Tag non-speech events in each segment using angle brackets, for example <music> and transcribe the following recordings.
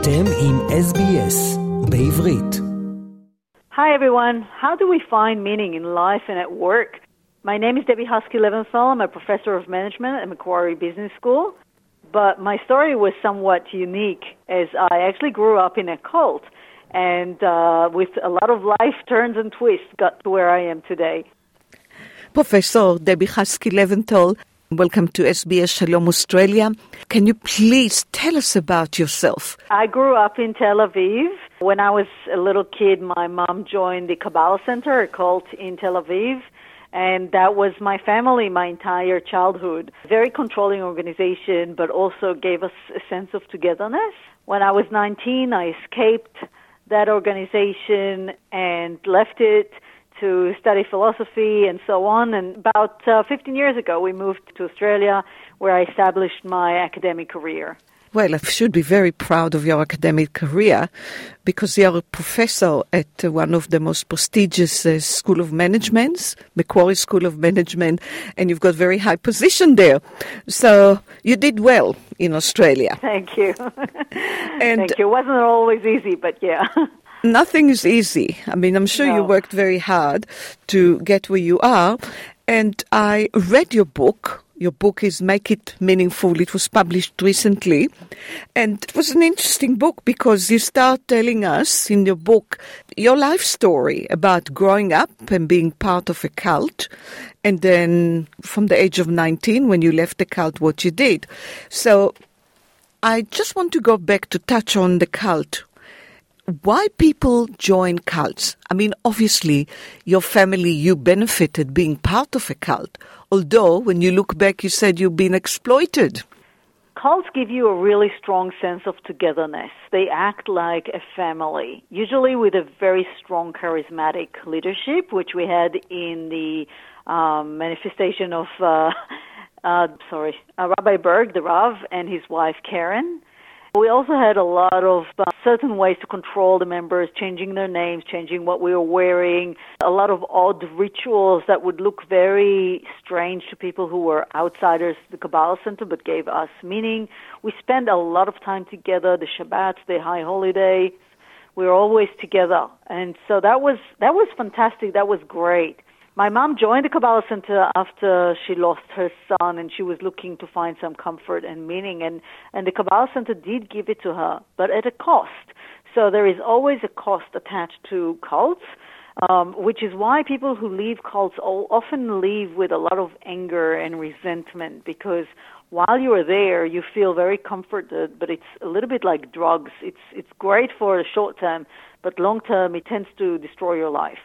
אתם עם SBS בעברית. Hi everyone, how do we find meaning in life and at work? My name is Debbie Haski Leventhal. I'm a professor of management at Macquarie Business School. But my story was somewhat unique as I actually grew up in a cult and uh, with a lot of life turns and twists got to where I am today. Professor Debbie Haski Leventhal, welcome to SBS Shalom Australia. Can you please tell us about yourself? I grew up in Tel Aviv. When I was a little kid, my mom joined the Kabbalah Center, a cult in Tel Aviv. And that was my family my entire childhood. Very controlling organization, but also gave us a sense of togetherness. When I was 19, I escaped that organization and left it to study philosophy and so on. And about uh, 15 years ago, we moved to Australia where I established my academic career. Well, I should be very proud of your academic career because you're a professor at uh, one of the most prestigious uh, School of Managements, Macquarie School of Management, and you've got very high position there. So you did well in Australia. Thank you. <laughs> And- Thank you. It wasn't always easy, but yeah. <laughs> Nothing is easy. I mean, I'm sure you worked very hard to get where you are. And I read your book. Your book is Make It Meaningful. It was published recently. And it was an interesting book because you start telling us in your book your life story about growing up and being part of a cult. And then from the age of 19, when you left the cult, what you did. So I just want to go back to touch on the cult why people join cults. I mean, obviously, your family, you benefited being part of a cult. Although, when you look back, you said you've been exploited. Cults give you a really strong sense of togetherness. They act like a family, usually with a very strong charismatic leadership, which we had in the um, manifestation of, uh, <laughs> uh, sorry, uh, Rabbi Berg, the Rav, and his wife Karen. We also had a lot of uh, certain ways to control the members, changing their names, changing what we were wearing, a lot of odd rituals that would look very strange to people who were outsiders to the Kabbalah Center but gave us meaning. We spent a lot of time together, the Shabbat, the high holiday. We were always together. And so that was that was fantastic. That was great. My mom joined the Kabbalah Center after she lost her son and she was looking to find some comfort and meaning and, and the Kabbalah Center did give it to her, but at a cost. So there is always a cost attached to cults, um, which is why people who leave cults often leave with a lot of anger and resentment because while you are there, you feel very comforted, but it's a little bit like drugs. It's, it's great for the short term, but long term it tends to destroy your life.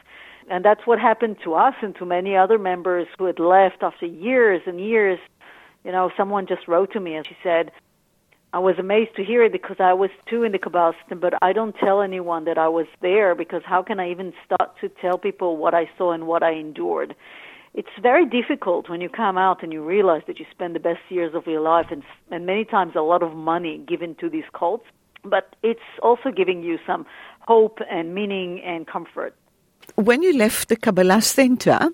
And that's what happened to us and to many other members who had left after years and years. You know, someone just wrote to me and she said, I was amazed to hear it because I was too in the Kabbalah system, but I don't tell anyone that I was there because how can I even start to tell people what I saw and what I endured? It's very difficult when you come out and you realize that you spend the best years of your life and, and many times a lot of money given to these cults, but it's also giving you some hope and meaning and comfort. When you left the Kabbalah Center,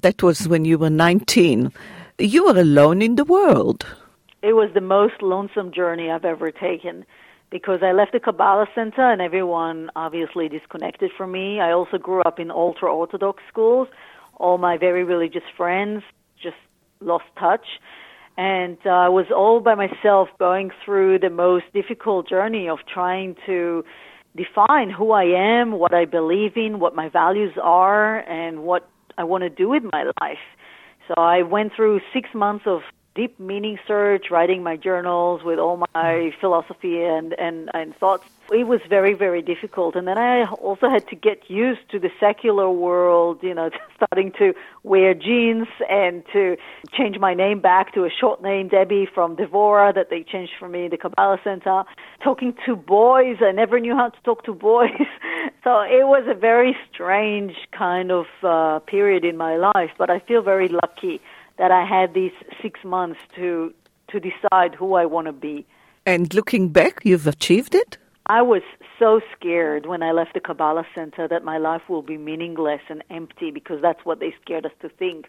that was when you were 19, you were alone in the world. It was the most lonesome journey I've ever taken because I left the Kabbalah Center and everyone obviously disconnected from me. I also grew up in ultra Orthodox schools. All my very religious friends just lost touch. And uh, I was all by myself going through the most difficult journey of trying to define who I am, what I believe in, what my values are, and what I want to do with my life. So I went through six months of deep meaning search, writing my journals with all my philosophy and, and, and thoughts. It was very, very difficult. And then I also had to get used to the secular world, you know, <laughs> starting to wear jeans and to change my name back to a short name, Debbie from Devora, that they changed for me, in the Kabbalah Center. Talking to boys, I never knew how to talk to boys. <laughs> so it was a very strange kind of uh, period in my life, but I feel very lucky that I had these six months to to decide who I want to be. And looking back, you've achieved it? I was so scared when I left the Kabbalah Center that my life will be meaningless and empty because that's what they scared us to think.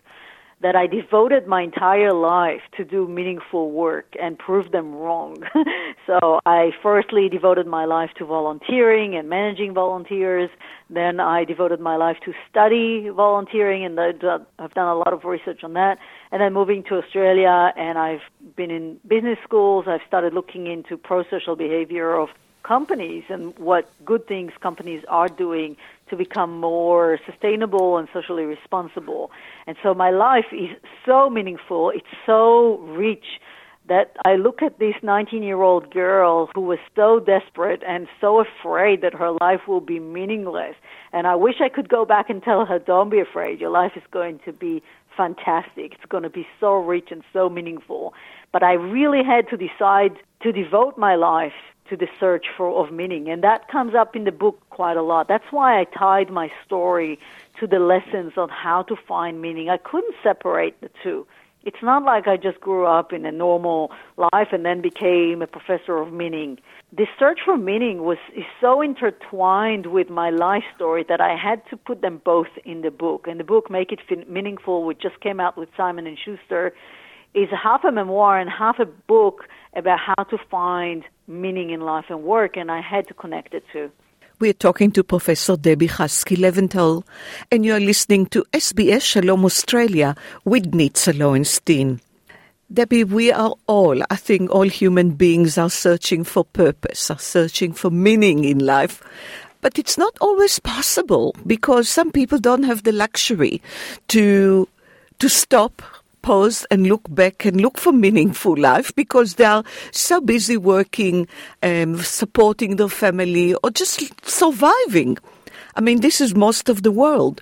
That I devoted my entire life to do meaningful work and prove them wrong. <laughs> so I firstly devoted my life to volunteering and managing volunteers. Then I devoted my life to study volunteering and I've done a lot of research on that. And then moving to Australia and I've been in business schools. I've started looking into pro-social behavior of companies and what good things companies are doing to become more sustainable and socially responsible. And so my life is so meaningful, it's so rich that I look at this 19 year old girl who was so desperate and so afraid that her life will be meaningless. And I wish I could go back and tell her, don't be afraid, your life is going to be fantastic. It's going to be so rich and so meaningful. But I really had to decide to devote my life to the search for of meaning. And that comes up in the book quite a lot. That's why i tied my story to the lessons on how to find meaning. I couldn't separate the two. It's not like i just grew up in a normal life and then became a professor of meaning. The search for meaning was is so intertwined with my life story that i had to put them both in the book. And the book make it meaningful which just came out with simon and schuster is half a memoir and half a book about how to find meaning in life and work, and I had to connect it too. We're talking to Professor Debbie Haski Leventhal, and you're listening to SBS Shalom Australia with Nitza Lowenstein. Debbie, we are all, I think all human beings are searching for purpose, are searching for meaning in life. But it's not always possible because some people don't have the luxury to to stop pause and look back and look for meaningful life because they are so busy working, um, supporting their family, or just surviving. I mean, this is most of the world.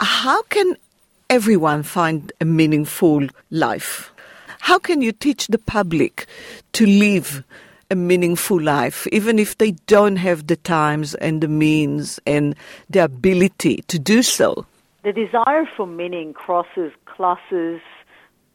How can everyone find a meaningful life? How can you teach the public to live a meaningful life, even if they don't have the times and the means and the ability to do so? The desire for meaning crosses classes,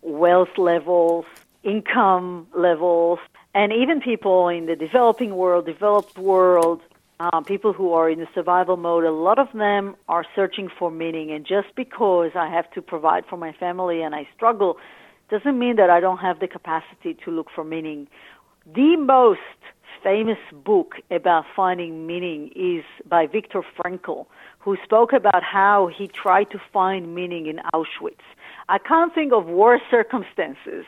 wealth levels, income levels, and even people in the developing world, developed world, uh, people who are in the survival mode, a lot of them are searching for meaning. And just because I have to provide for my family and I struggle doesn't mean that I don't have the capacity to look for meaning. The most famous book about finding meaning is by Viktor Frankl, who spoke about how he tried to find meaning in Auschwitz. I can't think of worse circumstances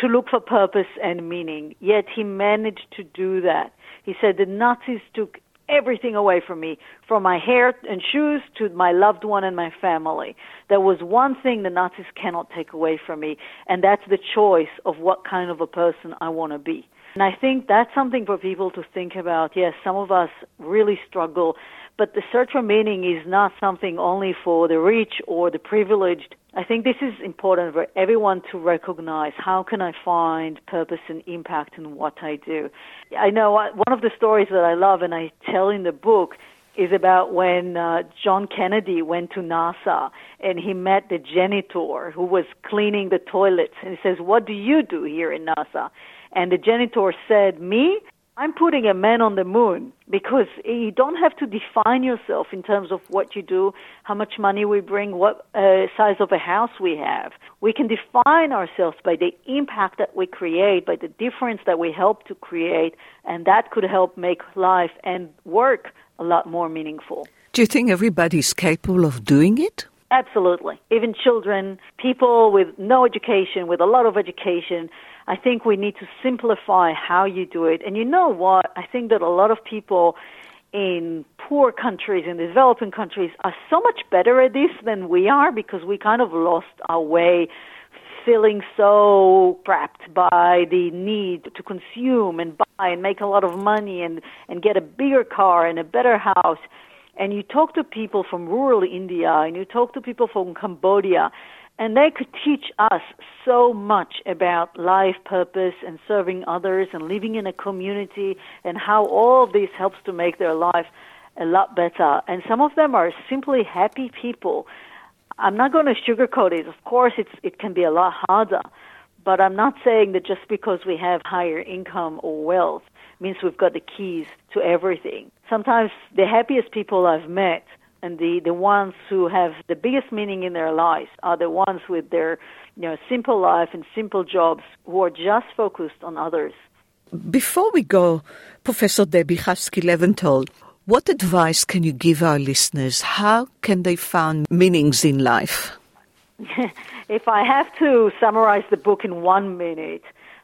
to look for purpose and meaning, yet he managed to do that. He said the Nazis took everything away from me, from my hair and shoes to my loved one and my family. There was one thing the Nazis cannot take away from me, and that's the choice of what kind of a person I want to be. And I think that's something for people to think about. Yes, some of us really struggle but the search for meaning is not something only for the rich or the privileged. I think this is important for everyone to recognize how can I find purpose and impact in what I do. I know one of the stories that I love and I tell in the book is about when uh, John Kennedy went to NASA and he met the janitor who was cleaning the toilets and he says, "What do you do here in NASA?" And the janitor said, "Me, I'm putting a man on the moon because you don't have to define yourself in terms of what you do, how much money we bring, what uh, size of a house we have. We can define ourselves by the impact that we create, by the difference that we help to create, and that could help make life and work a lot more meaningful. Do you think everybody's capable of doing it? Absolutely. Even children, people with no education, with a lot of education, I think we need to simplify how you do it. And you know what? I think that a lot of people in poor countries, in developing countries, are so much better at this than we are because we kind of lost our way feeling so trapped by the need to consume and buy and make a lot of money and, and get a bigger car and a better house. And you talk to people from rural India and you talk to people from Cambodia and they could teach us so much about life purpose and serving others and living in a community and how all of this helps to make their life a lot better. And some of them are simply happy people. I'm not going to sugarcoat it. Of course, it's, it can be a lot harder. But I'm not saying that just because we have higher income or wealth means we've got the keys to everything. Sometimes the happiest people I've met and the, the ones who have the biggest meaning in their lives are the ones with their you know simple life and simple jobs who are just focused on others. Before we go, Professor Debbie Haski Leventhal, what advice can you give our listeners? How can they find meanings in life? <laughs> if I have to summarize the book in one minute,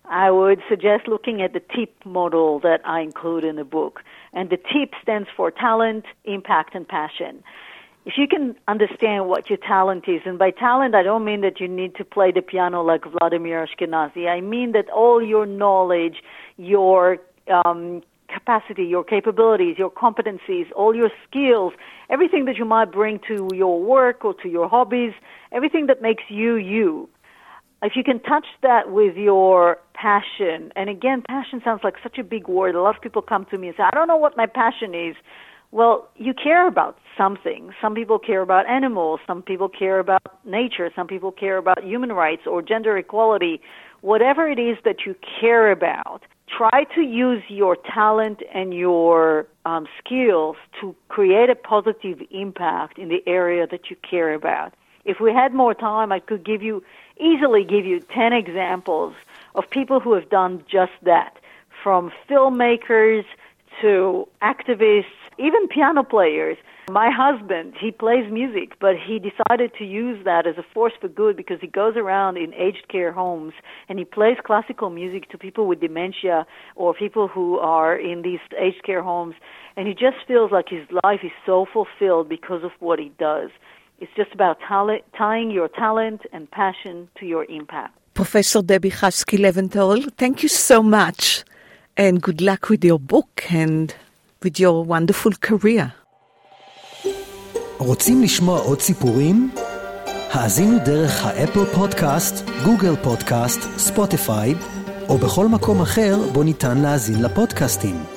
I would suggest looking at the TIP model that I include in the book. And the TIP stands for talent, impact, and passion. If you can understand what your talent is, and by talent I don't mean that you need to play the piano like Vladimir Ashkenazy. I mean that all your knowledge, your um, capacity, your capabilities, your competencies, all your skills, everything that you might bring to your work or to your hobbies, everything that makes you you. If you can touch that with your passion, and again, passion sounds like such a big word. A lot of people come to me and say, I don't know what my passion is. Well, you care about something. Some people care about animals, some people care about nature, some people care about human rights or gender equality. Whatever it is that you care about, try to use your talent and your um, skills to create a positive impact in the area that you care about. If we had more time, I could give you easily give you 10 examples of people who have done just that, from filmmakers to activists, even piano players. My husband, he plays music, but he decided to use that as a force for good because he goes around in aged care homes and he plays classical music to people with dementia or people who are in these aged care homes. And he just feels like his life is so fulfilled because of what he does. It's just about talent, tying your talent and passion to your impact. Professor Debbie Haski Leventhal, thank you so much and good luck with your book and with your wonderful career. רוצים לשמוע עוד סיפורים? האזינו דרך האפל פודקאסט, גוגל פודקאסט, ספוטיפיי, או בכל מקום אחר בו ניתן להאזין לפודקאסטים.